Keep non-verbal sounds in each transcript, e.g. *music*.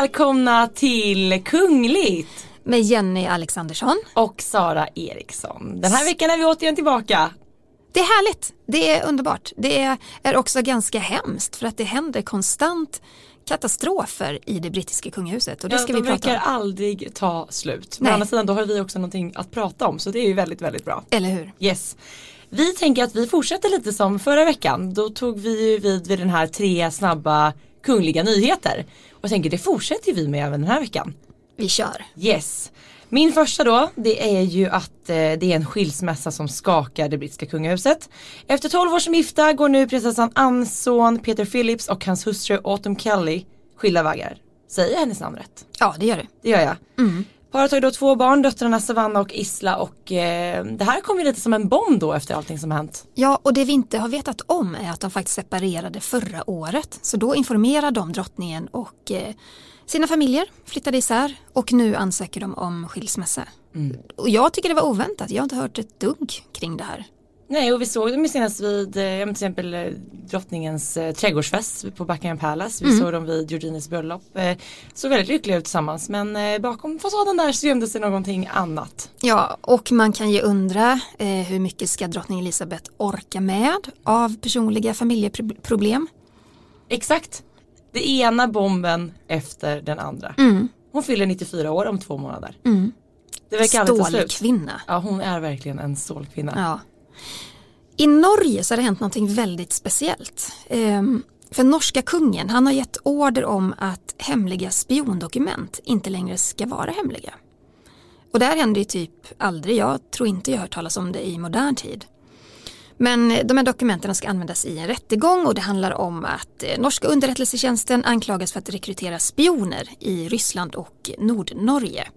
välkomna till Kungligt! Med Jenny Alexandersson. Och Sara Eriksson. Den här veckan är vi återigen tillbaka. Det är härligt, det är underbart. Det är, också ganska hemskt för att det händer konstant katastrofer i det brittiska kungahuset och det ja, ska de vi prata om. De verkar aldrig ta slut. Men å andra sidan då har vi också någonting att prata om så det är ju väldigt väldigt bra. Eller hur? Yes. Vi tänker att vi fortsätter lite som förra veckan. Då tog vi ju vid vid den här tre snabba kungliga nyheter. Jag tänker det fortsätter vi med även den här veckan. Vi kör. Yes. Min första då, det är ju att eh, det är en skilsmässa som skakar det brittiska kungahuset. Efter 12 år som gifta går nu prinsessan Annes son Peter Phillips och hans hustru Autumn Kelly skilda vägar. Säger jag hennes namn rätt? Ja, det gör du. Det gör jag. Mm. Paret har ju då två barn, döttrarna Savannah och Isla och eh, det här kom ju lite som en bomb då efter allting som hänt. Ja, och det vi inte har vetat om är att de faktiskt separerade förra året. Så då informerade de drottningen och eh, sina familjer, flyttade isär och nu ansöker de om skilsmässa. Mm. Och jag tycker det var oväntat, jag har inte hört ett dugg kring det här. Nej och vi såg dem senast vid eh, till exempel eh, drottningens eh, trädgårdsfest på Buckingham Palace. Vi mm. såg dem vid Georginas bröllop. Såg väldigt lyckliga ut tillsammans men bakom fasaden där så gömde sig någonting annat. Ja och man kan ju undra hur mycket ska drottning Elizabeth orka med av personliga familjeproblem? Exakt. Det ena bomben efter den andra. Mm. Hon fyller 94 år om två månader. Mm. Det verkar. Stålkvinna. Ja hon är verkligen en stålkvinna. Ja. I Norge så har det hänt någonting väldigt speciellt. Ehm, för norska kungen, han har gett order om att hemliga spiondokument inte längre ska vara hemliga. Och det här händer ju typ aldrig, jag tror inte jag har hört talas om det i modern tid. Men de här dokumenten ska användas i en rättegång och det handlar om att eh, norska underrättelsetjänsten anklagas för att rekrytera spioner i Ryssland och Nordnorge.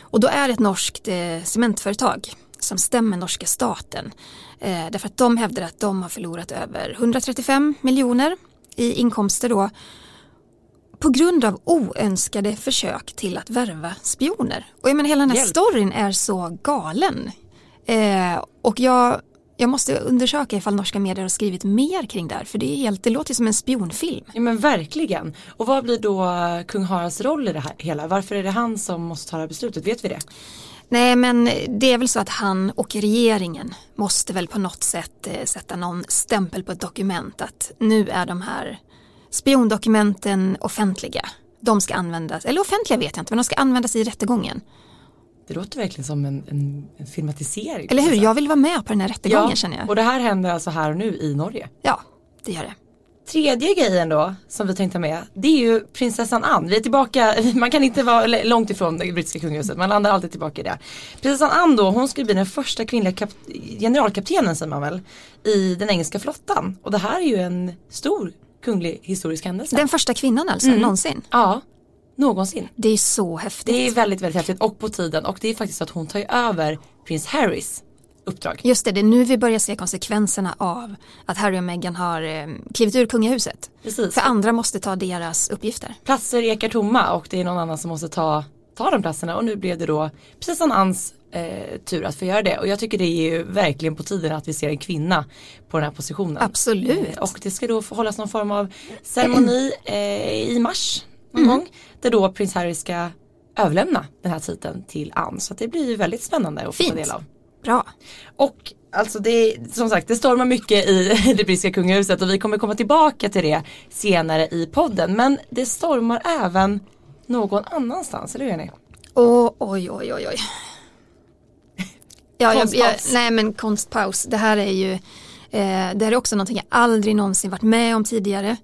Och då är det ett norskt eh, cementföretag som stämmer norska staten. Eh, därför att de hävdar att de har förlorat över 135 miljoner i inkomster då på grund av oönskade försök till att värva spioner. Och jag menar hela den här Hjälp. storyn är så galen. Eh, och jag, jag måste undersöka ifall norska medier har skrivit mer kring det här för det, är helt, det låter som en spionfilm. Ja men verkligen. Och vad blir då kung Haralds roll i det här hela? Varför är det han som måste ta det här beslutet? Vet vi det? Nej men det är väl så att han och regeringen måste väl på något sätt eh, sätta någon stämpel på ett dokument att nu är de här spiondokumenten offentliga. De ska användas, eller offentliga vet jag inte, men de ska användas i rättegången. Det låter verkligen som en, en, en filmatisering. Eller hur, jag vill vara med på den här rättegången ja, känner jag. Och det här händer alltså här och nu i Norge? Ja, det gör det. Tredje grejen då som vi tänkte med det är ju prinsessan Anne. Vi är tillbaka, *laughs* man kan inte vara långt ifrån det brittiska kungahuset, man landar alltid tillbaka i det. Prinsessan Anne då, hon skulle bli den första kvinnliga generalkaptenen säger man väl i den engelska flottan. Och det här är ju en stor kunglig historisk händelse. Den första kvinnan alltså, mm. någonsin? Ja, någonsin. Det är så häftigt. Det är väldigt, väldigt häftigt och på tiden och det är faktiskt så att hon tar över prins Harrys uppdrag. Just det, det är nu vi börjar se konsekvenserna av att Harry och Meghan har eh, klivit ur kungahuset. Precis. För andra måste ta deras uppgifter. Platser ekar tomma och det är någon annan som måste ta, ta de platserna och nu blev det då precis som Anns eh, tur att få göra det och jag tycker det är ju verkligen på tiden att vi ser en kvinna på den här positionen. Absolut. Eh, och det ska då hållas någon form av ceremoni eh, i mars någon mm. gång där då prins Harry ska överlämna den här titeln till Ann så det blir ju väldigt spännande att få ta del av. Bra. Och alltså det som sagt det stormar mycket i *laughs* det brittiska kungahuset och vi kommer komma tillbaka till det senare i podden. Men det stormar även någon annanstans, eller hur Jenny? Oh, oj, oj, oj, oj. *laughs* Ja, jag, jag, nej men konstpaus. Det här är ju, eh, det här är också någonting jag aldrig någonsin varit med om tidigare.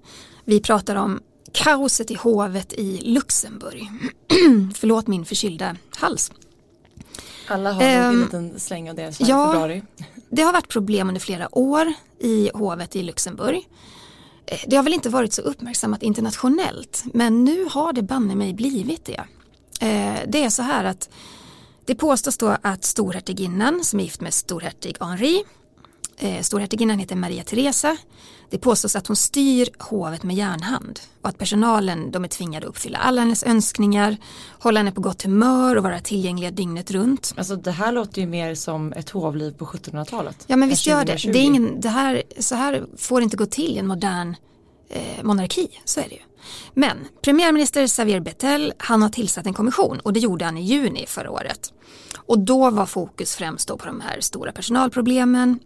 Vi pratar om kaoset i hovet i Luxemburg. *clears throat* Förlåt min förkylda hals. Alla har um, en liten släng av det ja, februari. Det har varit problem under flera år i hovet i Luxemburg. Eh, det har väl inte varit så uppmärksammat internationellt men nu har det banne mig blivit det. Eh, det är så här att det påstås då att storhertiginnan som är gift med storhertig Henri eh, storhertiginnan heter Maria Teresa. Det påstås att hon styr hovet med järnhand och att personalen de är tvingade att uppfylla alla hennes önskningar, hålla henne på gott humör och vara tillgängliga dygnet runt. Alltså det här låter ju mer som ett hovliv på 1700-talet. Ja men visst gör det. det, är ingen, det här, så här får det inte gå till i en modern eh, monarki, så är det ju. Men premiärminister Xavier Bettel, han har tillsatt en kommission och det gjorde han i juni förra året. Och då var fokus främst då på de här stora personalproblemen,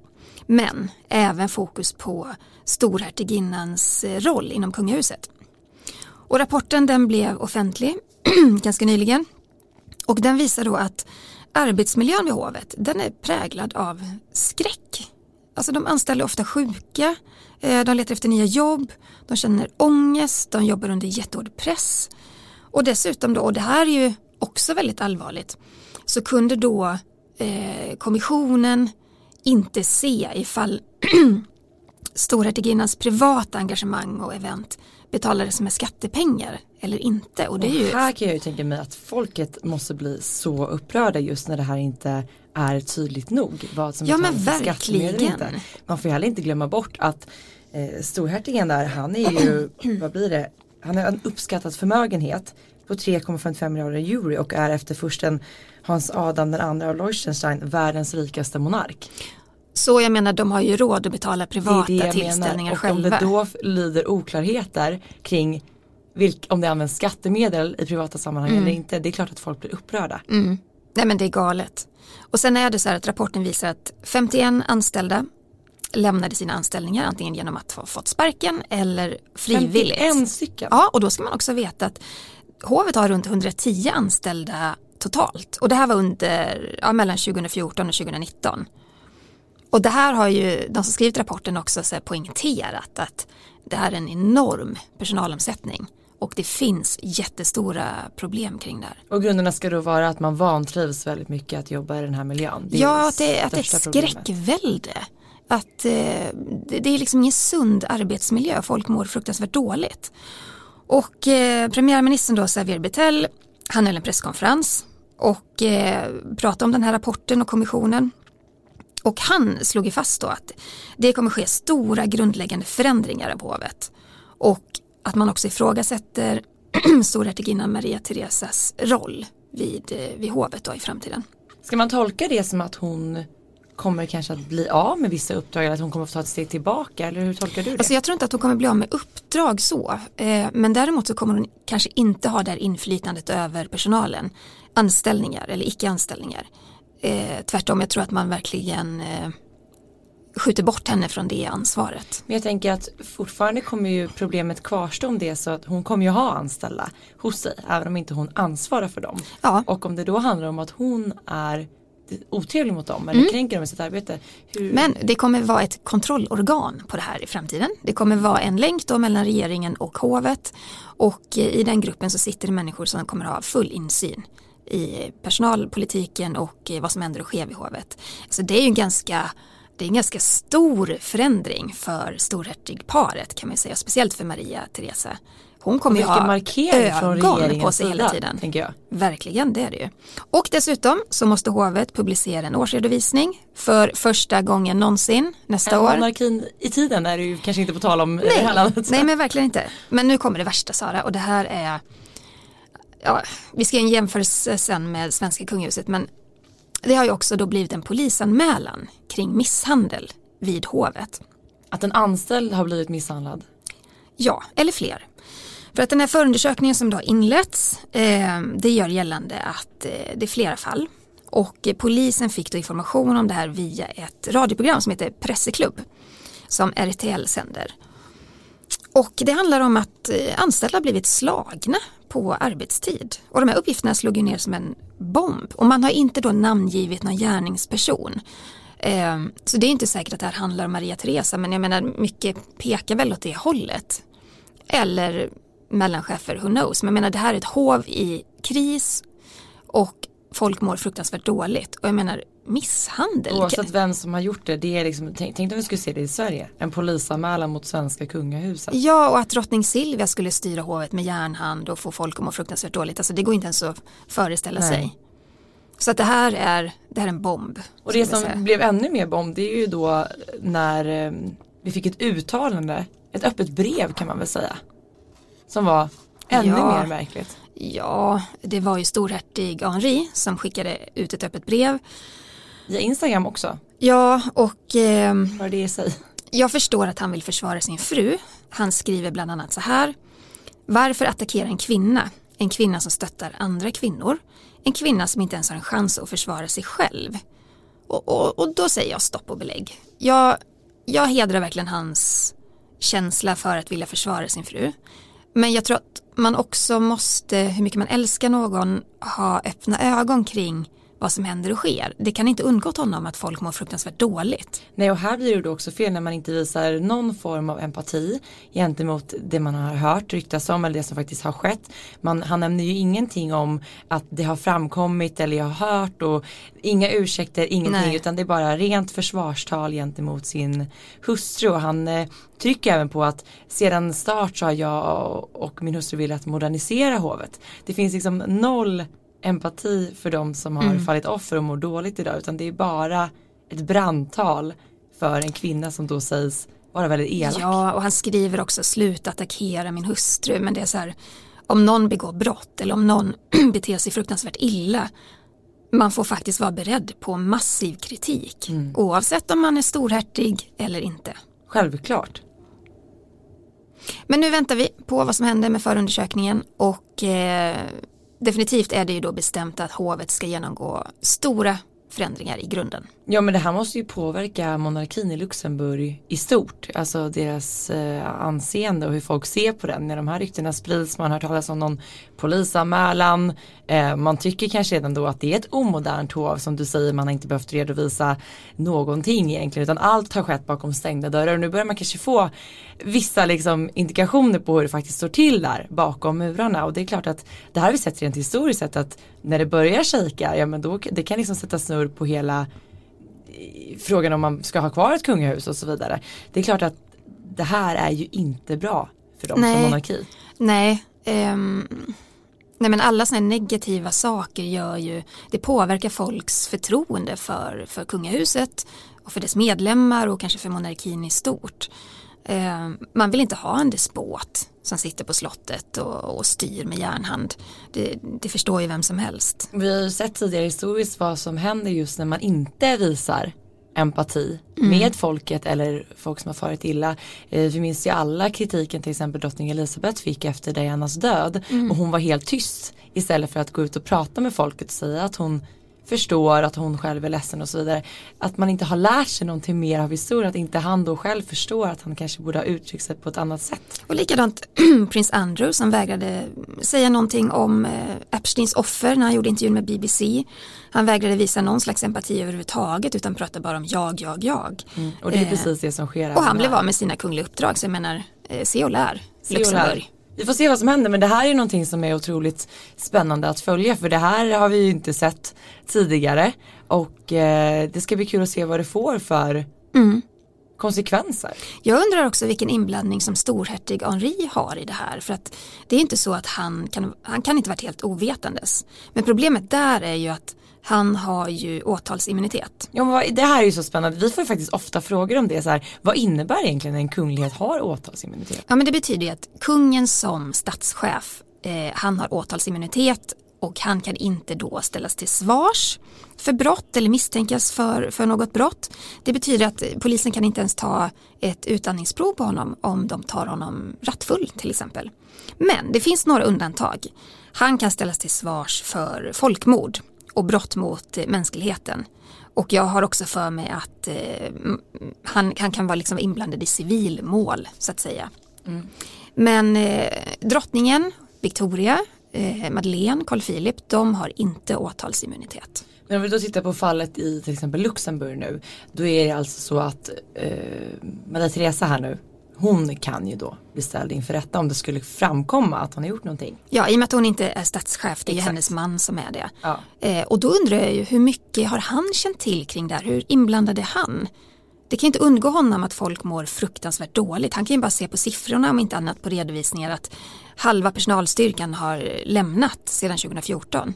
men även fokus på storhertiginnans eh, roll inom kungahuset. Och rapporten den blev offentlig *clears throat* ganska nyligen och den visar då att arbetsmiljön vid hovet den är präglad av skräck. Alltså de anställda är ofta sjuka, eh, de letar efter nya jobb, de känner ångest, de jobbar under jättehård press. Och dessutom då, och det här är ju också väldigt allvarligt, så kunde då eh, kommissionen inte se ifall *clears throat* storhertiginnans privata engagemang och event betalades med skattepengar eller inte. Och det är ju... här kan jag ju tänka mig att folket måste bli så upprörda just när det här inte är tydligt nog. Vad som ja men verkligen. Inte. Man får heller inte glömma bort att eh, storhertigen där, han är ju, *clears throat* vad blir det, han har en uppskattad förmögenhet på 3,55 miljarder euro och är efter försten Hans Adam den andra av Liechtenstein världens rikaste monark. Så jag menar de har ju råd att betala privata det det tillställningar och själva. Om det då lyder oklarheter kring vilk, om det används skattemedel i privata sammanhang mm. eller inte, det är klart att folk blir upprörda. Mm. Nej men det är galet. Och sen är det så här att rapporten visar att 51 anställda lämnade sina anställningar antingen genom att ha fått sparken eller frivilligt. 51 stycken? Ja och då ska man också veta att hovet har runt 110 anställda totalt och det här var under, ja, mellan 2014 och 2019. Och det här har ju de som skrivit rapporten också så poängterat att det här är en enorm personalomsättning och det finns jättestora problem kring det här. Och grunderna ska då vara att man vantrivs väldigt mycket att jobba i den här miljön? Det ja, att det, att det är ett skräckvälde. Att eh, det är liksom ingen sund arbetsmiljö, folk mår fruktansvärt dåligt. Och eh, premiärministern då, Xavier Bettel, han höll en presskonferens och eh, pratade om den här rapporten och kommissionen. Och han slog ju fast då att det kommer ske stora grundläggande förändringar av hovet. Och att man också ifrågasätter *clears throat* storhertiginnan Maria Theresas roll vid, eh, vid hovet då i framtiden. Ska man tolka det som att hon kommer kanske att bli av med vissa uppdrag eller att hon kommer att ta ett steg tillbaka eller hur tolkar du det? Alltså jag tror inte att hon kommer bli av med uppdrag så eh, men däremot så kommer hon kanske inte ha det här inflytandet över personalen anställningar eller icke anställningar eh, tvärtom jag tror att man verkligen eh, skjuter bort henne från det ansvaret. Men jag tänker att fortfarande kommer ju problemet kvarstå om det så att hon kommer ju ha anställda hos sig även om inte hon ansvarar för dem. Ja. Och om det då handlar om att hon är otrevlig mot dem eller mm. kränker dem i sitt arbete. Hur... Men det kommer vara ett kontrollorgan på det här i framtiden. Det kommer vara en länk då mellan regeringen och hovet och i den gruppen så sitter det människor som kommer ha full insyn i personalpolitiken och vad som händer och sker vid hovet. Så det är ju ganska det är en ganska stor förändring för storhertigparet kan man säga, speciellt för Maria Teresa. Hon kommer ju ha ögon på sig hela tiden. Jag. Verkligen, det är det ju. Och dessutom så måste hovet publicera en årsredovisning för första gången någonsin nästa en år. Monarkin i tiden är det ju kanske inte på tal om nej. Nej, men verkligen inte. Men nu kommer det värsta Sara och det här är ja, vi ska göra en jämförelse sen med svenska kungahuset men det har ju också då blivit en polisanmälan kring misshandel vid hovet. Att en anställd har blivit misshandlad? Ja, eller fler. För att den här förundersökningen som då har inletts, eh, det gör gällande att eh, det är flera fall. Och eh, polisen fick då information om det här via ett radioprogram som heter Presseklubb som RTL sänder. Och det handlar om att eh, anställda blivit slagna på arbetstid. Och de här uppgifterna slog ju ner som en bomb. Och man har inte då namngivit någon gärningsperson. Ehm, så det är inte säkert att det här handlar om Maria Teresa men jag menar mycket pekar väl åt det hållet. Eller mellanchefer, who knows. Men jag menar det här är ett hov i kris och folk mår fruktansvärt dåligt. Och jag menar misshandel. Oavsett vem som har gjort det, det är liksom, tänk, tänk om vi skulle se det i Sverige. En polisanmälan mot svenska kungahuset. Ja och att drottning Silvia skulle styra hovet med järnhand och få folk att må fruktansvärt dåligt. Alltså det går inte ens att föreställa Nej. sig. Så att det här är, det här är en bomb. Och det som blev ännu mer bomb det är ju då när eh, vi fick ett uttalande, ett öppet brev kan man väl säga. Som var ännu ja. mer märkligt. Ja, det var ju storhertig Henri som skickade ut ett öppet brev Via Instagram också? Ja, och eh, vad det i sig? Jag förstår att han vill försvara sin fru Han skriver bland annat så här. Varför attackera en kvinna? En kvinna som stöttar andra kvinnor. En kvinna som inte ens har en chans att försvara sig själv. Och, och, och då säger jag stopp och belägg. Jag, jag hedrar verkligen hans känsla för att vilja försvara sin fru. Men jag tror att man också måste, hur mycket man älskar någon, ha öppna ögon kring vad som händer och sker. Det kan inte undgått honom att folk mår fruktansvärt dåligt. Nej och här blir det då också fel när man inte visar någon form av empati gentemot det man har hört ryktas om eller det som faktiskt har skett. Man, han nämner ju ingenting om att det har framkommit eller jag har hört och inga ursäkter, ingenting Nej. utan det är bara rent försvarstal gentemot sin hustru och han eh, trycker även på att sedan start så har jag och min hustru velat modernisera hovet. Det finns liksom noll empati för de som har mm. fallit offer och mår dåligt idag utan det är bara ett brandtal för en kvinna som då sägs vara väldigt elak. Ja och han skriver också sluta attackera min hustru men det är så här om någon begår brott eller om någon *clears throat* beter sig fruktansvärt illa man får faktiskt vara beredd på massiv kritik mm. oavsett om man är storhärtig eller inte. Självklart. Men nu väntar vi på vad som händer med förundersökningen och eh, definitivt är det ju då bestämt att hovet ska genomgå stora förändringar i grunden. Ja men det här måste ju påverka monarkin i Luxemburg i stort. Alltså deras eh, anseende och hur folk ser på den. När de här ryktena sprids, man har hört talas om någon polisanmälan. Eh, man tycker kanske redan då att det är ett omodernt hov som du säger. Man har inte behövt redovisa någonting egentligen utan allt har skett bakom stängda dörrar. Och nu börjar man kanske få vissa liksom indikationer på hur det faktiskt står till där bakom murarna. Och det är klart att det här har vi sett rent historiskt sett att när det börjar shejka, ja men då det kan liksom sätta snurr på hela frågan om man ska ha kvar ett kungahus och så vidare. Det är klart att det här är ju inte bra för dem Nej. som monarki. Nej, um, nej men alla sådana negativa saker gör ju, det påverkar folks förtroende för, för kungahuset och för dess medlemmar och kanske för monarkin i stort. Eh, man vill inte ha en despot som sitter på slottet och, och styr med järnhand. Det, det, förstår ju vem som helst. Vi har ju sett tidigare historiskt vad som händer just när man inte visar empati mm. med folket eller folk som har farit illa. Eh, vi minns ju alla kritiken till exempel drottning Elisabeth fick efter Dianas död mm. och hon var helt tyst istället för att gå ut och prata med folket och säga att hon förstår att hon själv är ledsen och så vidare. Att man inte har lärt sig någonting mer av historien, att inte han då själv förstår att han kanske borde ha uttryckt sig på ett annat sätt. Och likadant *clears throat* prins Andrew som vägrade säga någonting om eh, Epsteins offer när han gjorde intervjun med BBC. Han vägrade visa någon slags empati överhuvudtaget utan pratade bara om jag, jag, jag. Mm, och det är eh, precis det som sker. Och han blev av med sina kungliga uppdrag så jag menar, eh, se och lär. Se och lär. Vi får se vad som händer men det här är någonting som är otroligt spännande att följa för det här har vi ju inte sett tidigare och eh, det ska bli kul att se vad det får för mm. konsekvenser. Jag undrar också vilken inblandning som storhertig Henri har i det här för att det är inte så att han kan, han kan inte varit helt ovetandes. Men problemet där är ju att han har ju åtalsimmunitet. Ja, men det här är ju så spännande. Vi får faktiskt ofta frågor om det. Så här, vad innebär egentligen en kunglighet har åtalsimmunitet? Ja men det betyder ju att kungen som statschef eh, han har åtalsimmunitet och han kan inte då ställas till svars för brott eller misstänkas för, för något brott. Det betyder att polisen kan inte ens ta ett utandningsprov på honom om de tar honom rattfull till exempel. Men det finns några undantag. Han kan ställas till svars för folkmord och brott mot eh, mänskligheten. Och jag har också för mig att eh, han, han, kan vara liksom inblandad i civilmål så att säga. Mm. Men eh, drottningen, Victoria, eh, Madeleine, Carl Philip, de har inte åtalsimmunitet. Men om vi då tittar på fallet i till exempel Luxemburg nu. Då är det alltså så att eh, Maria Teresa här nu hon kan ju då bli ställd inför rätta om det skulle framkomma att hon har gjort någonting. Ja, i och med att hon inte är statschef, det är ju hennes man som är det. Ja. Eh, och då undrar jag ju hur mycket har han känt till kring det här? Hur inblandad är han? Det kan inte undgå honom att folk mår fruktansvärt dåligt. Han kan ju bara se på siffrorna om inte annat på redovisningar att halva personalstyrkan har lämnat sedan 2014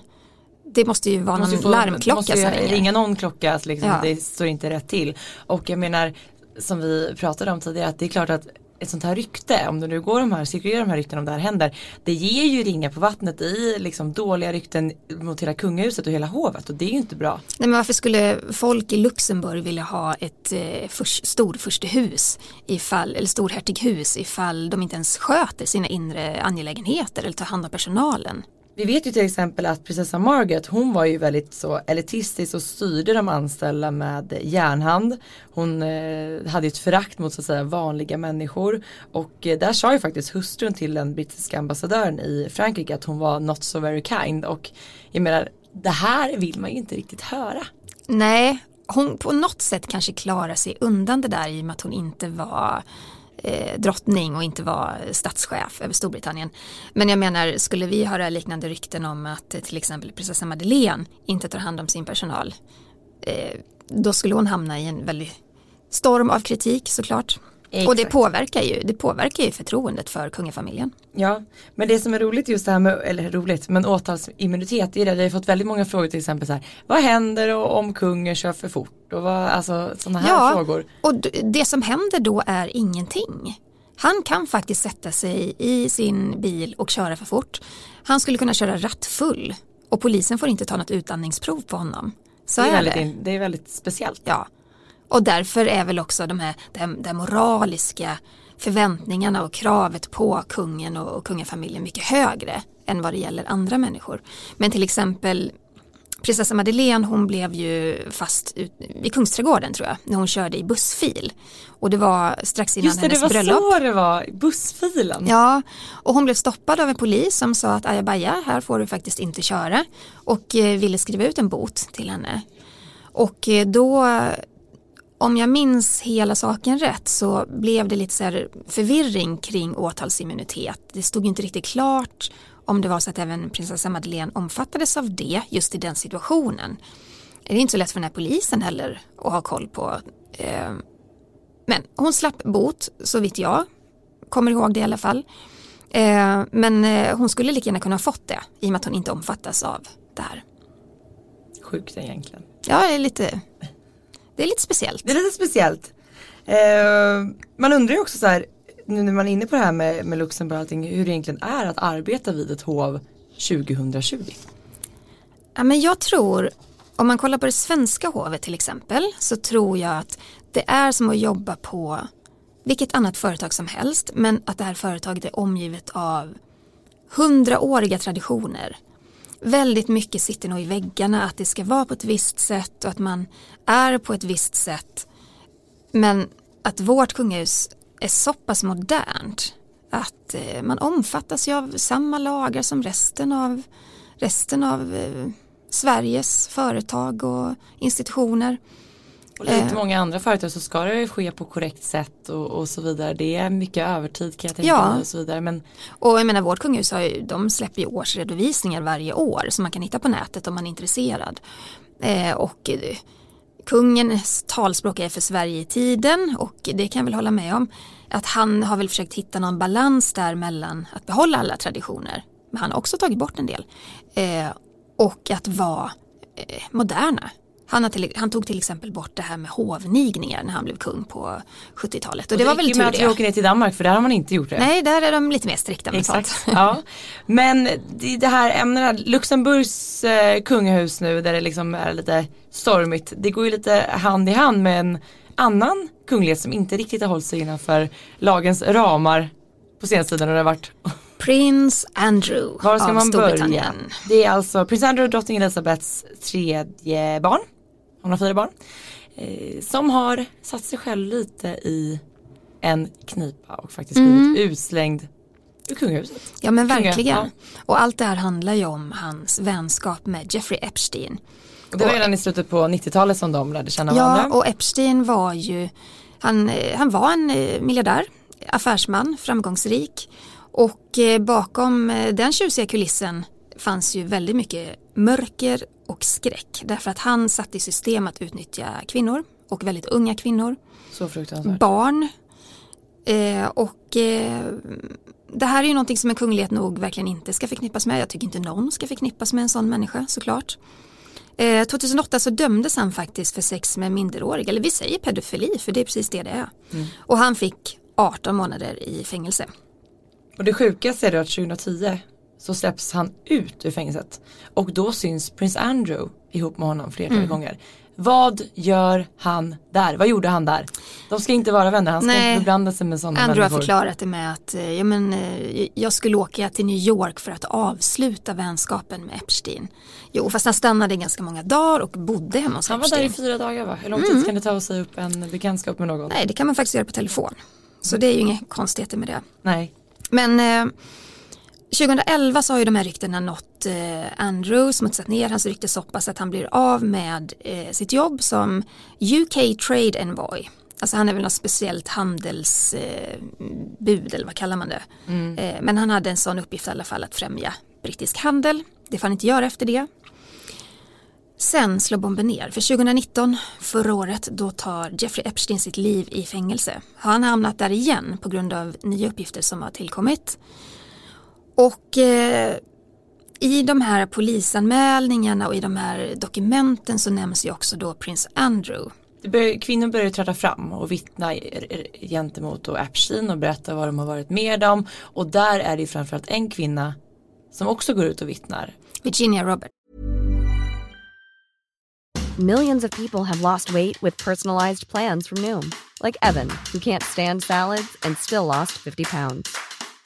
det måste ju vara någon få, larmklocka måste ju ringa någon klocka liksom, ja. det står inte rätt till. Och jag menar som vi pratade om tidigare att det är klart att ett sånt här rykte, om det nu går de här, cirkulerar de här rykten om det här händer, det ger ju ringar på vattnet i liksom dåliga rykten mot hela kungahuset och hela hovet och det är ju inte bra. Nej, men varför skulle folk i Luxemburg vilja ha ett eh, för, storfurstehus ifall, eller storhertighus ifall de inte ens sköter sina inre angelägenheter eller tar hand om personalen? Vi vet ju till exempel att prinsessan Margaret hon var ju väldigt så elitistisk och styrde de anställda med järnhand. Hon eh, hade ett förakt mot så att säga vanliga människor och eh, där sa ju faktiskt hustrun till den brittiska ambassadören i Frankrike att hon var not so very kind och jag menar det här vill man ju inte riktigt höra. Nej, hon på något sätt kanske klarar sig undan det där i och med att hon inte var eh, drottning och inte var statschef över Storbritannien. Men jag menar, skulle vi höra liknande rykten om att till exempel prinsessa Madeleine inte tar hand om sin personal, eh, då skulle hon hamna i en väldigt storm av kritik såklart. Exakt. Och det påverkar, ju, det påverkar ju förtroendet för kungafamiljen. Ja, men det som är roligt just det här med, eller roligt, men åtalsimmunitet, det är det, vi har fått väldigt många frågor till exempel så här, vad händer om kungen kör för fort och vad, alltså sådana här ja, frågor. och det som händer då är ingenting. Han kan faktiskt sätta sig i sin bil och köra för fort. Han skulle kunna köra rattfull och polisen får inte ta något utandningsprov på honom. Så det, är, är väldigt, det. det är väldigt speciellt. Ja, och därför är väl också de här, de, de moraliska förväntningarna och kravet på kungen och, och kungafamiljen mycket högre än vad det gäller andra människor. Men till exempel prinsessa Madeleine hon blev ju fast ut, i Kungsträdgården tror jag när hon körde i bussfil. Och det var strax innan Just det, hennes det var bröllop. så det var, bussfilen. Ja, och hon blev stoppad av en polis som sa att ajabaja, här får du faktiskt inte köra och eh, ville skriva ut en bot till henne. Och eh, då om jag minns hela saken rätt så blev det lite så förvirring kring åtalsimmunitet. Det stod inte riktigt klart om det var så att även prinsessa Madeleine omfattades av det just i den situationen. Det är inte så lätt för den här polisen heller att ha koll på. Eh, men hon slapp bot så vitt jag kommer ihåg det i alla fall. Eh, men eh, hon skulle lika gärna kunna ha fått det i och med att hon inte omfattas av det här. Sjukt egentligen. Ja, det är lite det är lite speciellt. Det är lite speciellt. Eh, man undrar ju också så här, nu när man är inne på det här med, med Luxemburg och allting, hur det egentligen är att arbeta vid ett hov 2020. Ja, men jag tror, om man kollar på det svenska hovet till exempel, så tror jag att det är som att jobba på vilket annat företag som helst, men att det här företaget är omgivet av hundraåriga traditioner väldigt mycket sitter nog i väggarna att det ska vara på ett visst sätt och att man är på ett visst sätt. Men att vårt kungahus är så pass modernt att eh, man omfattas ju av samma lagar som resten av, resten av eh, Sveriges företag och institutioner. Och lite eh. många andra företag så ska det ske på korrekt sätt och, och så vidare. Det är mycket övertid kan jag tänka ja. mig och så vidare. Men... Och jag menar vårt kungahus har ju, de släpper ju årsredovisningar varje år som man kan hitta på nätet om man är intresserad. Eh, och eh, kungens talspråk är för Sverige i tiden och det kan jag väl hålla med om. Att han har väl försökt hitta någon balans där mellan att behålla alla traditioner, men han har också tagit bort en del, eh, och att vara eh, moderna. Han, till, han, tog till exempel bort det här med hovnigningar när han blev kung på 70-talet. Och, och det, det var väl tur med att vi åker ner till Danmark för där har man inte gjort det. Nej, där är de lite mer strikta med Exakt. sånt. Ja. *laughs* Men det, här ämnena, Luxemburgs eh, kungahus nu där det liksom är lite stormigt. Det går ju lite hand i hand med en annan kunglighet som inte riktigt har hållit sig innanför lagens ramar på senaste tiden. Och det har varit *laughs* Prins Andrew Var ska man börja? Det är alltså prins Andrew och drottning Elizabeths tredje barn hon har fyra barn. Eh, som har satt sig själv lite i en knipa och faktiskt blivit mm. utslängd ur kungahuset. Ja men verkligen. Ja. Och allt det här handlar ju om hans vänskap med Jeffrey Epstein. Och det var redan i slutet på 90-talet som de lärde känna ja, varandra. Ja och Epstein var ju, han, eh, han var en eh, miljardär, affärsman, framgångsrik. Och eh, bakom den tjusiga kulissen fanns ju väldigt mycket mörker och skräck. Därför att han satte i system att utnyttja kvinnor och väldigt unga kvinnor. Så fruktansvärt. Barn. Eh, och eh, det här är ju någonting som en kunglighet nog verkligen inte ska förknippas med. Jag tycker inte någon ska förknippas med en sån människa såklart. Eh, 2008 så dömdes han faktiskt för sex med minderåriga, eller vi säger pedofili för det är precis det det är. Mm. Och han fick 18 månader i fängelse. Och det sjukaste är då att 2010 så släpps han ut ur fängelset. Och då syns prins Andrew ihop med honom flertalet mm. gånger. Vad gör han där? Vad gjorde han där? De ska inte vara vänner, han ska Nej. inte blanda sig med sådana Andrew människor. har förklarat det med att eh, ja, men, eh, jag skulle åka till New York för att avsluta vänskapen med Epstein. Jo, fast han stannade ganska många dagar och bodde hemma hos Han Epstein. var där i fyra dagar va? Hur lång tid mm. kan det ta att säga upp en bekantskap med någon? Nej, det kan man faktiskt göra på telefon. Så det är ju inga konstigheter med det. Nej. Men eh, 2011 så har ju de här ryktena nått eh, Andrew, smutsat ner hans rykte så pass att han blir av med eh, sitt jobb som UK Trade Envoy. Alltså han är väl något speciellt handelsbud eh, eller vad kallar man det. Mm. Eh, men han hade en sån uppgift i alla fall att främja brittisk handel. Det får han inte göra efter det. Sen slår bomben ner. För 2019, förra året, då tar Jeffrey Epstein sitt liv i fängelse. Har han hamnat där igen på grund av nya uppgifter som har tillkommit. Och eh, i de här polisanmälningarna och i de här dokumenten så nämns ju också då prins Andrew. Bör, kvinnor börjar träda fram och vittna gentemot då Epstein och berätta vad de har varit med om. Och där är det framförallt en kvinna som också går ut och vittnar. Virginia Robert. Millions of people have lost weight with personalized plans from Noom. Like Evan, who can't stand salads and still lost 50 pounds.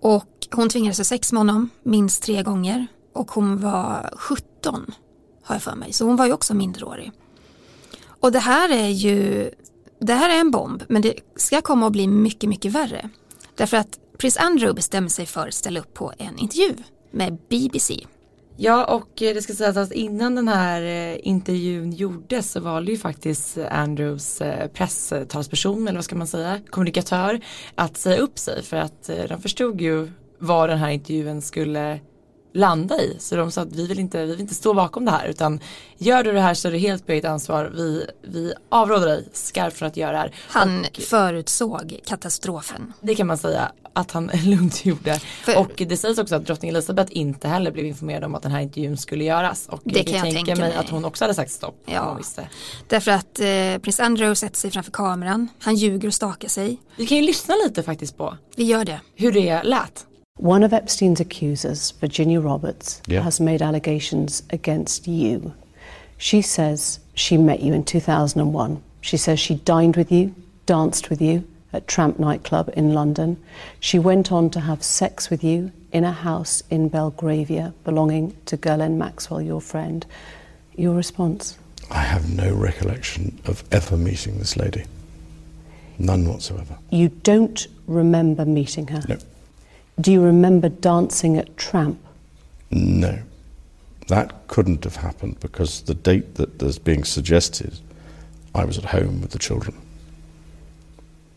Och hon tvingades ha sex med honom minst tre gånger och hon var 17 har jag för mig. Så hon var ju också mindreårig. Och det här är ju, det här är en bomb men det ska komma att bli mycket, mycket värre. Därför att prins Andrew bestämmer sig för att ställa upp på en intervju med BBC. Ja och eh, det ska sägas att innan den här eh, intervjun gjordes så valde ju faktiskt Andrews eh, presstalsperson eller vad ska man säga, kommunikatör att säga upp sig. För att de förstod ju vad den här intervjun skulle landa i. Så de sa att vi vill inte, vi vill inte stå bakom det här utan gör du det här så är det helt på eget ansvar. Vi, vi avråder dig skarpt från att göra det här. Han och, förutsåg katastrofen. Det kan man säga att han *laughs* lugnt gjorde. För, och det sägs också att drottning Elizabeth inte heller blev informerad om att den här intervjun skulle göras. Och det kan jag tänka mig, mig att hon också hade sagt stopp. Ja. Därför att eh, prins Andrew sätter sig framför kameran. Han ljuger och stakar sig. Vi kan ju lyssna lite faktiskt på. Vi gör det. Hur det lät. One of Epstein's accusers, Virginia Roberts, yeah. has made allegations against you. She says she met you in 2001. She says she dined with you, danced with you at Tramp nightclub in London. She went on to have sex with you in a house in Belgravia belonging to Ghislaine Maxwell, your friend. Your response? I have no recollection of ever meeting this lady. None whatsoever. You don't remember meeting her? No. Do you remember dancing at Tramp? No. That couldn't have happened because the date that is being suggested, I was at home with the children.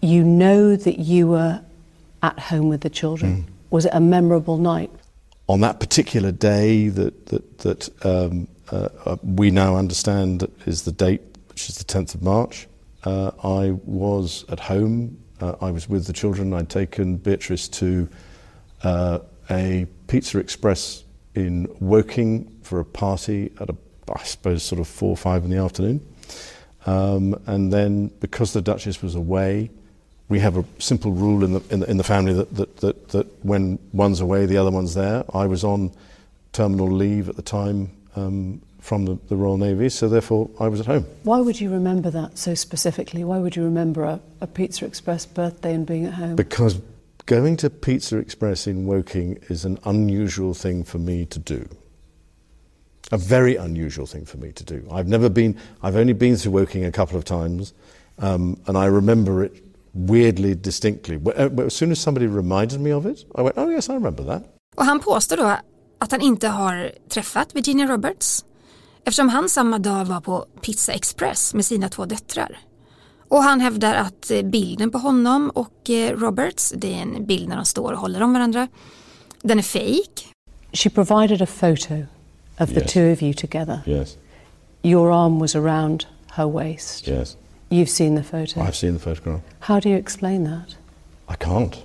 You know that you were at home with the children. Mm. Was it a memorable night? On that particular day that, that, that um, uh, uh, we now understand is the date, which is the 10th of March, uh, I was at home. Uh, I was with the children. I'd taken Beatrice to uh, a Pizza Express in Woking for a party at a, I suppose, sort of four or five in the afternoon. Um, and then, because the Duchess was away, we have a simple rule in the, in the, in the family that, that, that, that when one's away, the other one's there. I was on terminal leave at the time um, from the, the, Royal Navy, so therefore I was at home. Why would you remember that so specifically? Why would you remember a, a Pizza Express birthday and being at home? Because Going to Pizza Express in Woking is an unusual thing for me to do. A very unusual thing for me to do. I've never been, I've only been to Woking a couple of times, um, and I remember it weirdly distinctly. Uh, as soon as somebody reminded me of it, I went, oh yes, I remember that. Och han påstår då att han inte har träffat Virginia Roberts eftersom han samma dag var på Pizza Express med sina två döttrar. Och han hävdar att eh, bilden på honom och eh, Roberts, det är en bild när de står och håller om varandra, den är fake. She provided a photo of the Yes. two of you together. Yes, Your arm was around her waist. yes. You've seen the photo. I've seen the photograph. How do you explain that? I can't.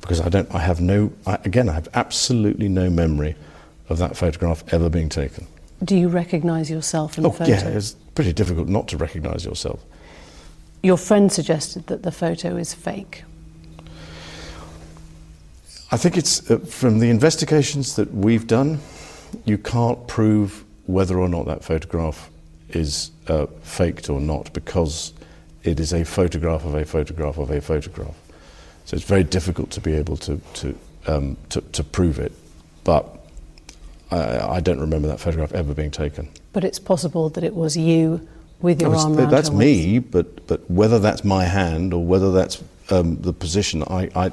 Because I don't, I have no, I, again, I have absolutely no memory of that photograph ever being taken. Do you recognise yourself in the Oh, photo? yeah, pretty difficult not to recognise yourself. Your friend suggested that the photo is fake. I think it's uh, from the investigations that we've done, you can't prove whether or not that photograph is uh, faked or not because it is a photograph of a photograph of a photograph. So it's very difficult to be able to, to, um, to, to prove it. But I, I don't remember that photograph ever being taken. But it's possible that it was you with your Well, arm it's- around that's her me, but, but whether that's my hand or whether that's um, the position, I, I,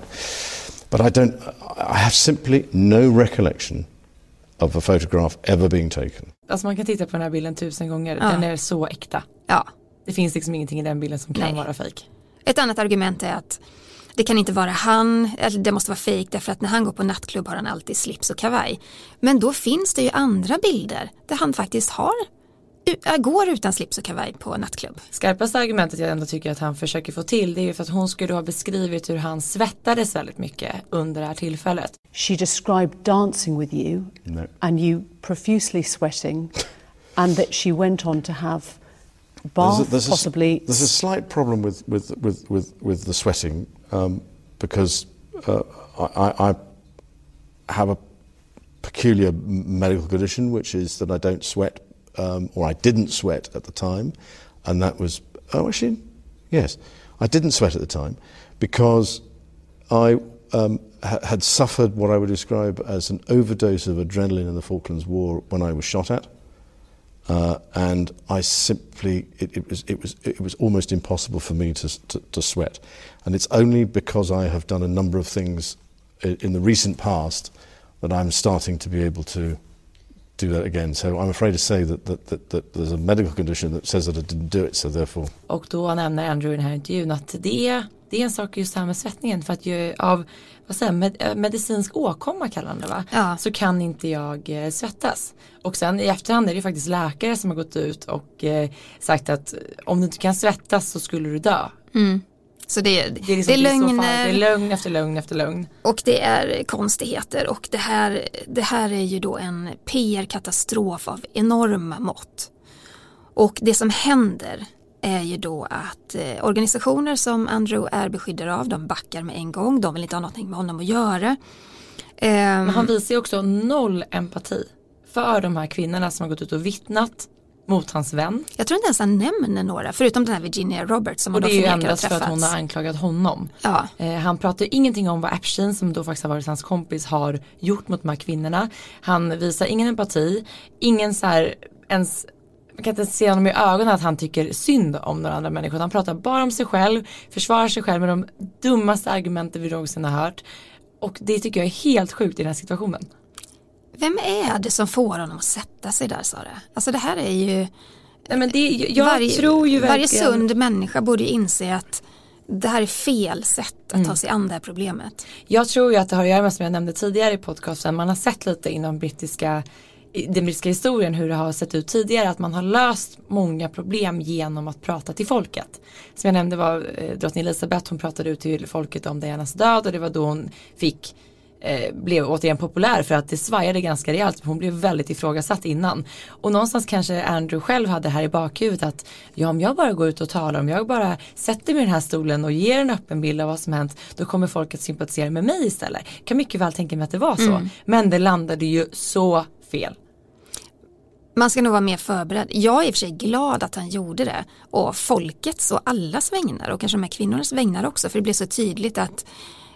but I don't, I have simply no recollection of a photograph ever being taken. Alltså man kan titta på den här bilden tusen gånger, Ja. den är så äkta. Ja. Det finns liksom ingenting i den bilden som kan Nej. vara fejk. Ett annat argument är att det kan inte vara han, eller det måste vara fejk därför att när han går på nattklubb har han alltid slips och kavaj. Men då finns det ju andra bilder där han faktiskt har, äh, går utan slips och kavaj på nattklubb. Skarpaste argumentet jag ändå tycker att han försöker få till det är ju för att hon skulle då ha beskrivit hur han svettades väldigt mycket under det här tillfället. She described dancing with you No. and you profusely sweating, and that she went on to have bath, there's, a, there's, possibly. a, there's a slight problem with, with, with, with, with the sweating because uh, I, I I have a peculiar medical condition, which is that I don't sweat, um, or I didn't sweat at the time, and that was oh actually yes, I didn't sweat at the time because I um, ha- had suffered what I would describe as an overdose of adrenaline in the Falklands War when I was shot at. Uh, and I simply, it, it, was, it, was, it was almost impossible for me to, to, to sweat. And it's only because I have done a number of things i- in the recent past that I'm starting to be able to do that again. So I'm afraid to say that, that, that, that there's a medical condition that says that I didn't do it, so therefore Och då nämner Andrew i den här intervjun att det är, det är en sak just det här med svettningen för att ju av vad säger, med, eh, medicinsk åkomma kallar han det va? Ja. Så kan inte jag eh, svettas. Och sen i efterhand är det faktiskt läkare som har gått ut och eh, sagt att om du inte kan svettas så skulle du dö. Så det, det, Det är, liksom, det är lögner. Det är lögn efter lögn efter lögn. och det är konstigheter och det här, det här är ju då en PR-katastrof av enorma mått. Och det som händer är ju då att eh, organisationer som Andrew är beskyddare av, de backar med en gång, de vill inte ha någonting med honom att göra. Ehm, Men han visar ju också noll empati för de här kvinnorna som har gått ut och vittnat mot hans vän. jag tror inte ens han nämner några, förutom den här Virginia Roberts som Och han det då är ju förnekar endast att för att hon har anklagat honom. Ja. Eh, han pratar ingenting om vad Epstein som då faktiskt har varit hans kompis har gjort mot de här kvinnorna. Han visar ingen empati, ingen så här ens man kan inte se honom i ögonen att han tycker synd om några andra människor. Han pratar bara om sig själv, försvarar sig själv med de dummaste argumenten vi någonsin har hört. Och det tycker jag är helt sjukt i den här situationen. Vem är det som får honom att sätta sig där Sara? Alltså det här är ju Nej, men det, jag varje, tror ju varje sund människa borde ju inse att det här är fel sätt att Mm. ta sig an det här problemet. Jag tror ju att det har att göra med som jag nämnde tidigare i podcasten. Man har sett lite inom brittiska den brittiska historien hur det har sett ut tidigare att man har löst många problem genom att prata till folket. Som jag nämnde var eh, drottning Elizabeth hon pratade ut till folket om Dianas död och det var då hon fick eh, blev återigen populär för att det svajade ganska rejält. Hon blev väldigt ifrågasatt innan. Och någonstans kanske Andrew själv hade här i bakhuvudet att ja om jag bara går ut och talar, om jag bara sätter mig i den här stolen och ger en öppen bild av vad som hänt då kommer folk att sympatisera med mig istället. Kan mycket väl tänka mig att det var så. Men det landade ju så fel. Man ska nog vara mer förberedd. Jag är i och för sig glad att han gjorde det. Och folkets och allas vägnar och kanske de här kvinnornas vägnar också. För det blev så tydligt att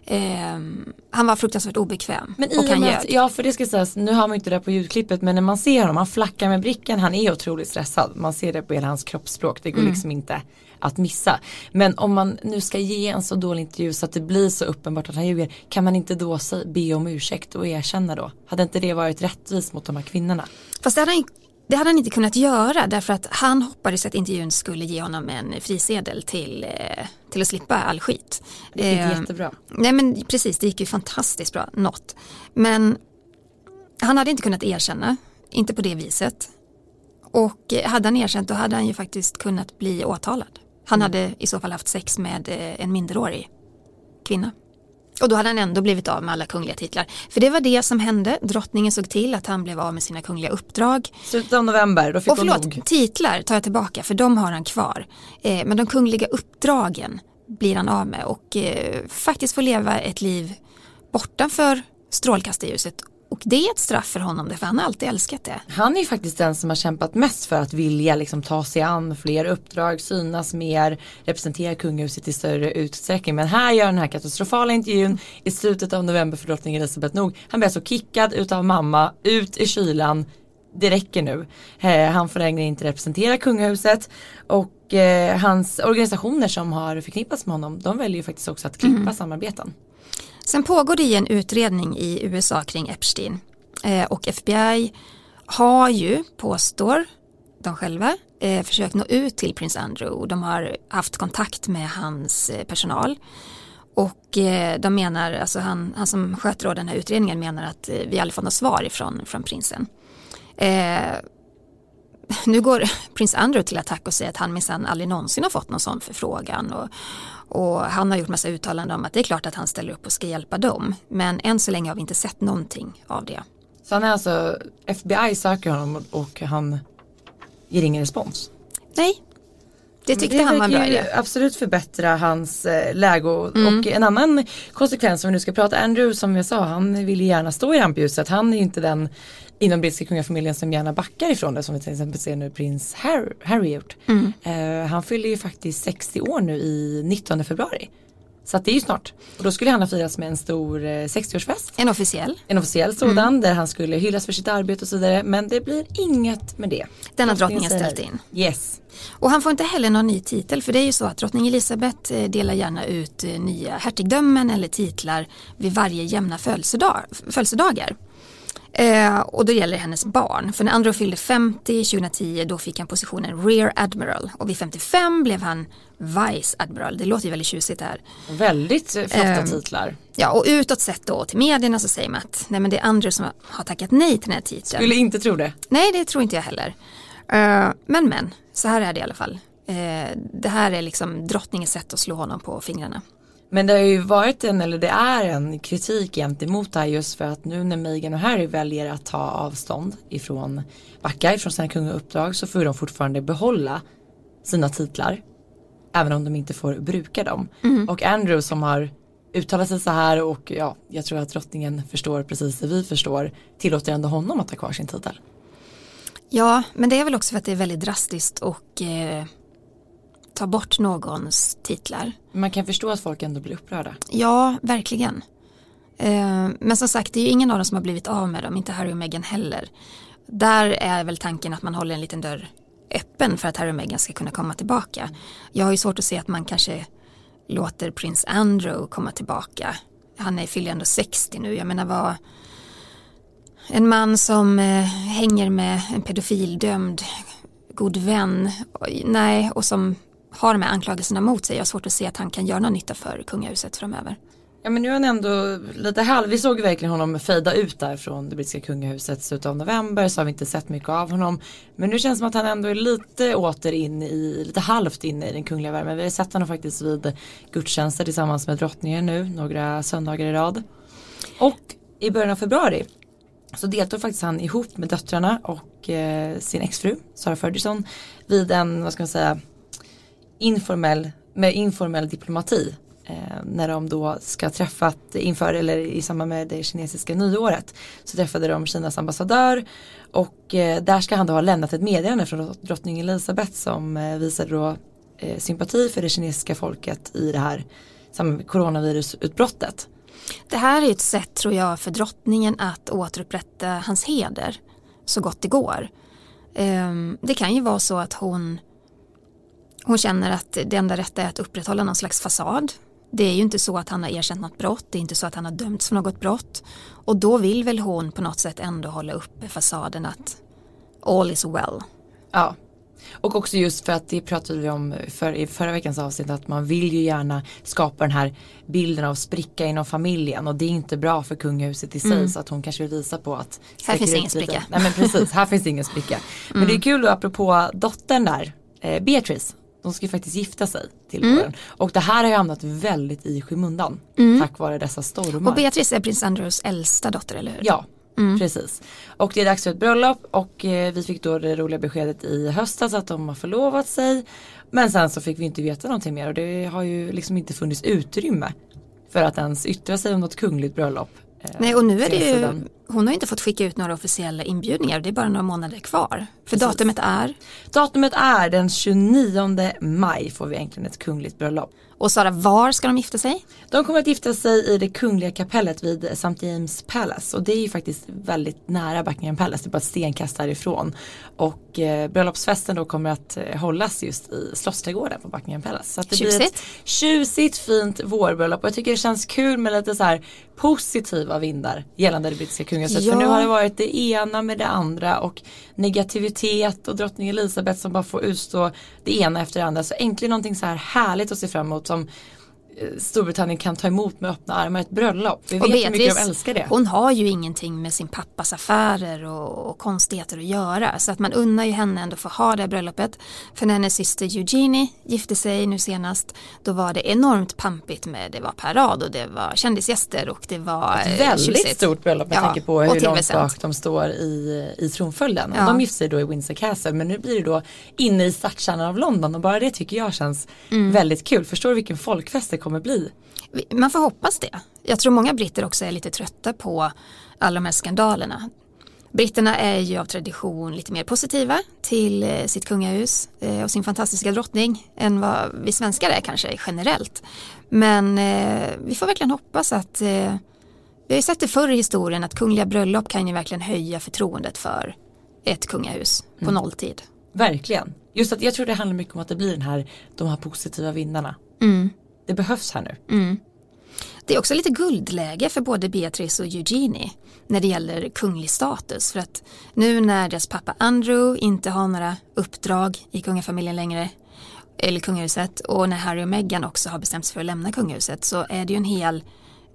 ehm, han var fruktansvärt obekväm. Men i och han att, ja för det ska sägas, nu har man inte det på ljudklippet men när man ser honom, han flackar med blicken, han är otroligt stressad. Man ser det på hela hans kroppsspråk, det går Mm. liksom inte att missa. Men om man nu ska ge en så dålig intervju så att det blir så uppenbart att han ljuger, kan man inte då be om ursäkt och erkänna då? Hade inte det varit rättvist mot de här kvinnorna? Fast det hade han ju det hade han inte kunnat göra därför att han hoppades att intervjun skulle ge honom en frisedel till, eh, till att slippa all skit. Det gick eh, jättebra. Nej men precis, det gick ju fantastiskt bra, något. Men han hade inte kunnat erkänna, inte på det viset. Och hade han erkänt då hade han ju faktiskt kunnat bli åtalad. Han mm. hade i så fall haft sex med eh, en minderårig kvinna. Och då hade han ändå blivit av med alla kungliga titlar. För det var det som hände. Drottningen såg till att han blev av med sina kungliga uppdrag. Slutet av november, då fick Och förlåt, nog. titlar tar jag tillbaka för de har han kvar. Eh, men de kungliga uppdragen blir han av med och eh, faktiskt får leva ett liv bortanför strålkastarljuset och det är ett straff för honom, för han har alltid älskat det. Han är ju faktiskt den som har kämpat mest för att vilja liksom ta sig an fler uppdrag, synas mer, representera kungahuset i större utsträckning. Men här gör den här katastrofala intervjun i slutet av november för drottning Elizabeth nog. Han blir alltså kickad utav mamma, ut i kylan. Det räcker nu. Eh, han får längre inte representera kungahuset och eh, hans organisationer som har förknippats med honom de väljer ju faktiskt också att klippa mm. samarbeten. Sen pågår det en utredning i USA kring Epstein eh, och FBI har ju, påstår de själva, eh, försökt nå ut till prins Andrew. De har haft kontakt med hans eh, personal. Och de menar, alltså han, han som sköter den här utredningen menar att vi aldrig fått något svar ifrån från prinsen. *laughs* Nu går prins Andrew till attack och säger att han minsann aldrig någonsin har fått någon sån förfrågan. Och, och han har gjort massa uttalanden om att det är klart att han ställer upp och ska hjälpa dem. Men än så länge har vi inte sett någonting av det. Så han är alltså, FBI söker honom och han ger ingen respons? Nej, det tyckte det han var bra idé. absolut förbättra hans eh, läge och, mm. och, en annan konsekvens som vi nu ska prata, Andrew som jag sa, han vill gärna stå i rampljuset. Han är inte den inom brittiska kungafamiljen som gärna backar ifrån det som vi till exempel ser nu prins Harry, Harry gjort. Mm. Uh, han fyller ju faktiskt 60 år nu i 19 februari. Så att det är ju snart. Och då skulle han ha firats med en stor eh, 60-årsfest. En officiell. En officiell sådan mm. där han skulle hyllas för sitt arbete och så vidare. Men det blir inget med det. Denna drottningen ställt in. Yes. Och han får inte heller någon ny titel för det är ju så att drottning Elisabeth eh, delar gärna ut eh, nya hertigdömen eller titlar vid varje jämna födelsedag, födelsedagar. Eh, och då gäller det hennes barn. För när Andrew fyllde 50 2010 då fick han positionen Rear Admiral och vid 55 blev han Vice Admiral. Det låter ju väldigt tjusigt här. Väldigt flotta eh, titlar. Ja och utåt sett då till medierna så säger man att nej men det är Andrew som har tackat nej till den här titeln. Skulle inte tro det. Nej det tror inte jag heller. Eh, men men, så här är det i alla fall. Eh, det här är liksom drottningens sätt att slå honom på fingrarna. Men det har ju varit en, eller det är en kritik gentemot det här just för att nu när Meghan och Harry väljer att ta avstånd ifrån, backa ifrån sina kungauppdrag så får de fortfarande behålla sina titlar. Även om de inte får bruka dem. Mm. Och Andrew som har uttalat sig så här och ja, jag tror att drottningen förstår precis det vi förstår tillåter ändå honom att ha kvar sin titel. Ja, men det är väl också för att det är väldigt drastiskt och eh, ta bort någons titlar. Man kan förstå att folk ändå blir upprörda. Ja, verkligen. Eh, men som sagt, det är ju ingen av dem som har blivit av med dem, inte Harry och Meghan heller. Där är väl tanken att man håller en liten dörr öppen för att Harry och Meghan ska kunna komma tillbaka. Jag har ju svårt att se att man kanske låter prins Andrew komma tillbaka. Han är fyller ändå 60 nu, jag menar vad en man som eh, hänger med en pedofildömd god vän, nej, och som har de här anklagelserna mot sig. Jag har svårt att se att han kan göra någon nytta för kungahuset framöver. Ja men nu är han ändå lite halv, vi såg verkligen honom fejda ut där från det brittiska kungahuset slutet av november så har vi inte sett mycket av honom. Men nu känns det som att han ändå är lite åter in i, lite halvt inne i den kungliga värmen. Vi har sett honom faktiskt vid gudstjänster tillsammans med drottningen nu, några söndagar i rad. Och i början av februari så deltog faktiskt han ihop med döttrarna och eh, sin exfru Sara Ferguson vid en, vad ska man säga, informell, med informell diplomati eh, när de då ska träffat inför eller i samband med det kinesiska nyåret så träffade de Kinas ambassadör och eh, där ska han då ha lämnat ett meddelande från drottning Elisabeth som eh, visade då eh, sympati för det kinesiska folket i det här coronavirusutbrottet. Det här är ett sätt tror jag för drottningen att återupprätta hans heder så gott det går. Ehm, det kan ju vara så att hon hon känner att det enda rätta är att upprätthålla någon slags fasad. Det är ju inte så att han har erkänt något brott, det är inte så att han har dömts för något brott. Och då vill väl hon på något sätt ändå hålla uppe fasaden att all is well. Ja. Och också just för att det pratade vi om för, i förra veckans avsnitt att man vill ju gärna skapa den här bilden av spricka inom familjen och det är inte bra för kungahuset i sig mm. så att hon kanske vill visa på att här finns ingen spricka. Nej men precis, här finns ingen spricka. Men mm. det är kul då apropå dottern där, eh, Beatrice. De ska ju faktiskt gifta sig till mm. våren. Och det här har ju hamnat väldigt i skymundan. Mm. Tack vare dessa stormar. Och Beatrice är prins Andrews äldsta dotter eller hur? Ja, Mm. Precis. Och det är dags för ett bröllop och eh, vi fick då det roliga beskedet i höstas att de har förlovat sig. Men sen så fick vi inte veta någonting mer och det har ju liksom inte funnits utrymme för att ens yttra sig om något kungligt bröllop. Eh, Nej och nu är det ju, hon har inte fått skicka ut några officiella inbjudningar, det är bara några månader kvar. För Precis. datumet är? Datumet är den 29 maj får vi äntligen ett kungligt bröllop. Och Sara, var ska de gifta sig? De kommer att gifta sig i det kungliga kapellet vid St. James Palace och det är ju faktiskt väldigt nära Buckingham Palace, det är bara ett stenkast därifrån. Och eh, bröllopsfesten då kommer att eh, hållas just i Slottsträdgården på Buckingham Palace. Så det tjusigt. blir ett tjusigt fint vårbröllop och jag tycker det känns kul med lite så här positiva vindar gällande det brittiska kungahuset. Ja. För nu har det varit det ena med det andra och negativitet och drottning Elisabeth som bara får utstå det ena efter det andra. Så äntligen någonting så här härligt att se fram emot som Storbritannien kan ta emot med öppna armar ett bröllop. Vi vet hur mycket de älskar det. Hon har ju ingenting med sin pappas affärer och, och konstigheter att göra. Så att man unnar ju henne ändå för att ha det här bröllopet. För när hennes syster Eugenie gifte sig nu senast då var det enormt pampigt med det var parad och det var kändisgäster och det var Ett väldigt tjusigt. stort bröllop med ja, tanke på hur långt bak de står i, i tronföljden. Ja. De gifte sig då i Windsor Castle men nu blir det då inne i stadskärnan av London och bara det tycker jag känns mm. väldigt kul. Förstår du vilken folkfest det kommer bli. Man får hoppas det. Jag tror många britter också är lite trötta på alla de här skandalerna. Britterna är ju av tradition lite mer positiva till eh, sitt kungahus eh, och sin fantastiska drottning än vad vi svenskar är kanske generellt. Men eh, vi får verkligen hoppas att vi har ju sett det förr i historien att kungliga bröllop kan ju verkligen höja förtroendet för ett kungahus på mm. nolltid. Verkligen. Just att jag tror det handlar mycket om att det blir den här, de här positiva vinnarna. Mm det behövs här nu. Mm. Det är också lite guldläge för både Beatrice och Eugenie när det gäller kunglig status. För att nu när deras pappa Andrew inte har några uppdrag i kungafamiljen längre, eller kungahuset, och när Harry och Meghan också har bestämt sig för att lämna kungahuset så är det ju en hel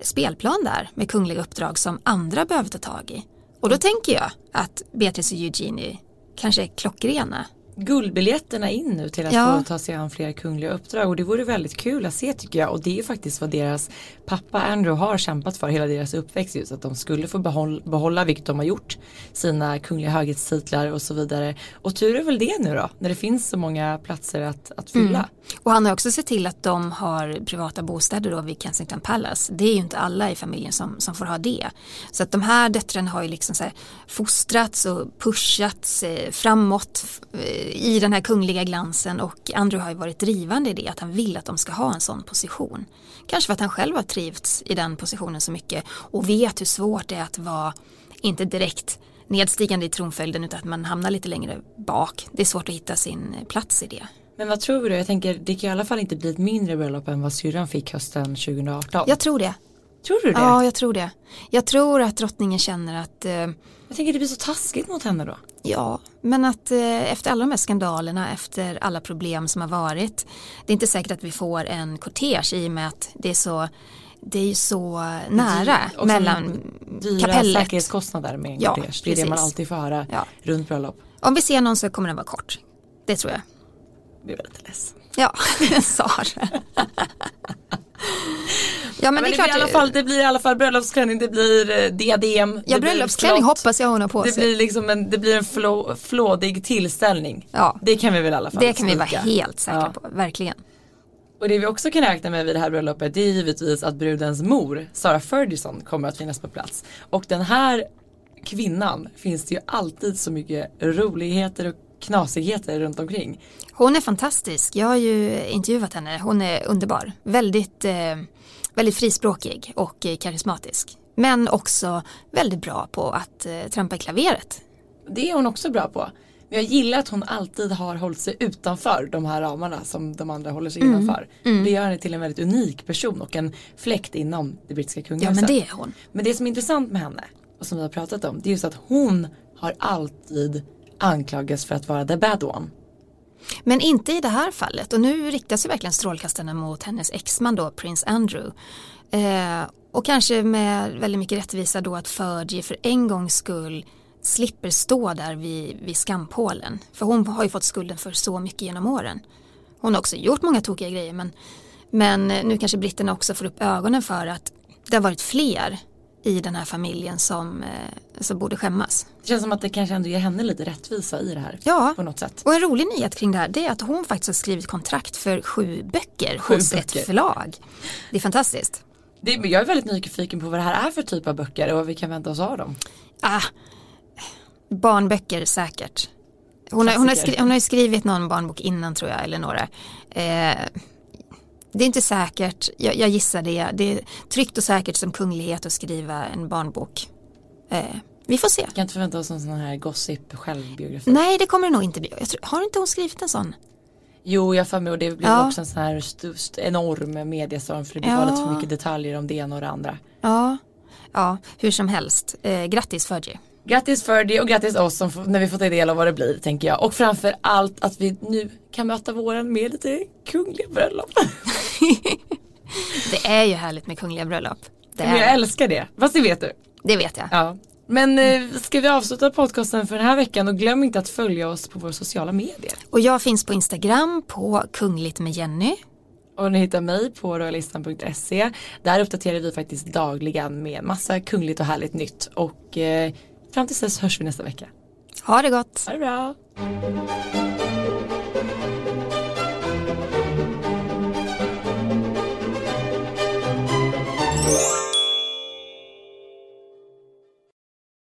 spelplan där med kungliga uppdrag som andra behöver ta tag i. Och då tänker jag att Beatrice och Eugenie kanske är klockrena guldbiljetterna in nu till att ja. få ta sig an fler kungliga uppdrag och det vore väldigt kul att se tycker jag och det är faktiskt vad deras pappa Andrew har kämpat för hela deras uppväxt just att de skulle få behålla, behålla vilket de har gjort sina kungliga höghetstitlar och så vidare och tur är väl det nu då när det finns så många platser att, att fylla. Mm. Och han har också sett till att de har privata bostäder då vid Kensington Palace. Det är ju inte alla i familjen som, som får ha det. Så att de här döttrarna har ju liksom så här fostrats och pushats eh, framåt eh, i den här kungliga glansen och Andrew har ju varit drivande i det att han vill att de ska ha en sån position. Kanske för att han själv har trivts i den positionen så mycket och vet hur svårt det är att vara, inte direkt nedstigande i tronföljden utan att man hamnar lite längre bak. Det är svårt att hitta sin plats i det. Men vad tror du? Jag tänker det kan i alla fall inte bli ett mindre bröllop än vad syrran fick hösten 2018. Jag tror det. Tror du det? Ja, jag tror det. Jag tror att drottningen känner att eh, Jag tänker det blir så taskigt mot henne då. Ja, men att eh, efter alla de här skandalerna, efter alla problem som har varit, det är inte säkert att vi får en kortege i och med att det är så det är ju så nära och mellan dyra kapellet. säkerhetskostnader med en ja, kortege. Det är det man alltid får höra ja. runt bröllop. Om vi ser någon så kommer den vara kort. Det tror jag. Jag blir väldigt ledsen. Ja, *laughs* Sara. Ja men, men det, är klart. Blir i alla fall, det blir i alla fall bröllopsklänning, det blir eh, diadem. Ja bröllopsklänning hoppas jag hon har på sig. Det blir liksom en, det blir en flå, flådig tillställning. Ja. Det kan vi väl i alla fall Det kan spika. vi vara helt säkra ja. på, verkligen. Och det vi också kan räkna med vid det här bröllopet det är givetvis att brudens mor, Sara Ferguson, kommer att finnas på plats. Och den här kvinnan finns det ju alltid så mycket roligheter och knasigheter runt omkring. Hon är fantastisk. Jag har ju intervjuat henne. Hon är underbar. Väldigt, eh, väldigt frispråkig och eh, karismatisk. Men också väldigt bra på att eh, trampa i klaveret. Det är hon också bra på. Men jag gillar att hon alltid har hållit sig utanför de här ramarna som de andra håller sig mm. innanför. Mm. Det gör henne till en väldigt unik person och en fläkt inom det brittiska kungahuset. Ja men det är hon. Men det som är intressant med henne och som vi har pratat om det är just att hon har alltid anklagas för att vara the bad one. Men inte i det här fallet och nu riktas ju verkligen strålkastarna mot hennes exman då, prins Andrew. Eh, och kanske med väldigt mycket rättvisa då att Fergie för en gångs skull slipper stå där vid, vid skampålen. För hon har ju fått skulden för så mycket genom åren. Hon har också gjort många tokiga grejer men, men nu kanske britterna också får upp ögonen för att det har varit fler i den här familjen som, eh, som borde skämmas. Det känns som att det kanske ändå ger henne lite rättvisa i det här. Ja, på något sätt. och en rolig nyhet kring det här det är att hon faktiskt har skrivit kontrakt för sju böcker Sju hos böcker. ett förlag. Det är fantastiskt. Det, jag är väldigt nyfiken på vad det här är för typ av böcker och vad vi kan vänta oss av dem. Ah, barnböcker säkert. Hon har, hon, har Klassiker. skri- hon har skrivit någon barnbok innan tror jag eller några. Eh, det är inte säkert, jag, jag gissar det. Det är tryggt och säkert som kunglighet att skriva en barnbok. Eh, vi får se. Vi kan inte förvänta oss en sån här gossip självbiografi. Nej det kommer det nog inte bli. Jag tror, har inte hon skrivit en sån? Jo, jag får med och det blir Ja. också en sån här st- st- enorm mediestorm för det blir Ja. lite för mycket detaljer om det ena och det andra. Ja, ja hur som helst. Eh, grattis Fergie. Grattis Ferdy och grattis oss som när vi får ta del av vad det blir tänker jag. Och framför allt att vi nu kan möta våren med lite kungliga bröllop. *laughs* *laughs* Det är ju härligt med kungliga bröllop. Det, Men jag är, älskar det. Fast det vet du. det vet jag. Ja. Men eh, ska vi avsluta podcasten för den här veckan och glöm inte att följa oss på våra sociala medier. Och jag finns på Instagram på kungligt med Jenny. Och ni hittar mig på royalistan.se. Där uppdaterar vi faktiskt dagligen med massa kungligt och härligt nytt. Och eh, fram tills dess hörs vi nästa vecka. Ha det gott! Ha det bra!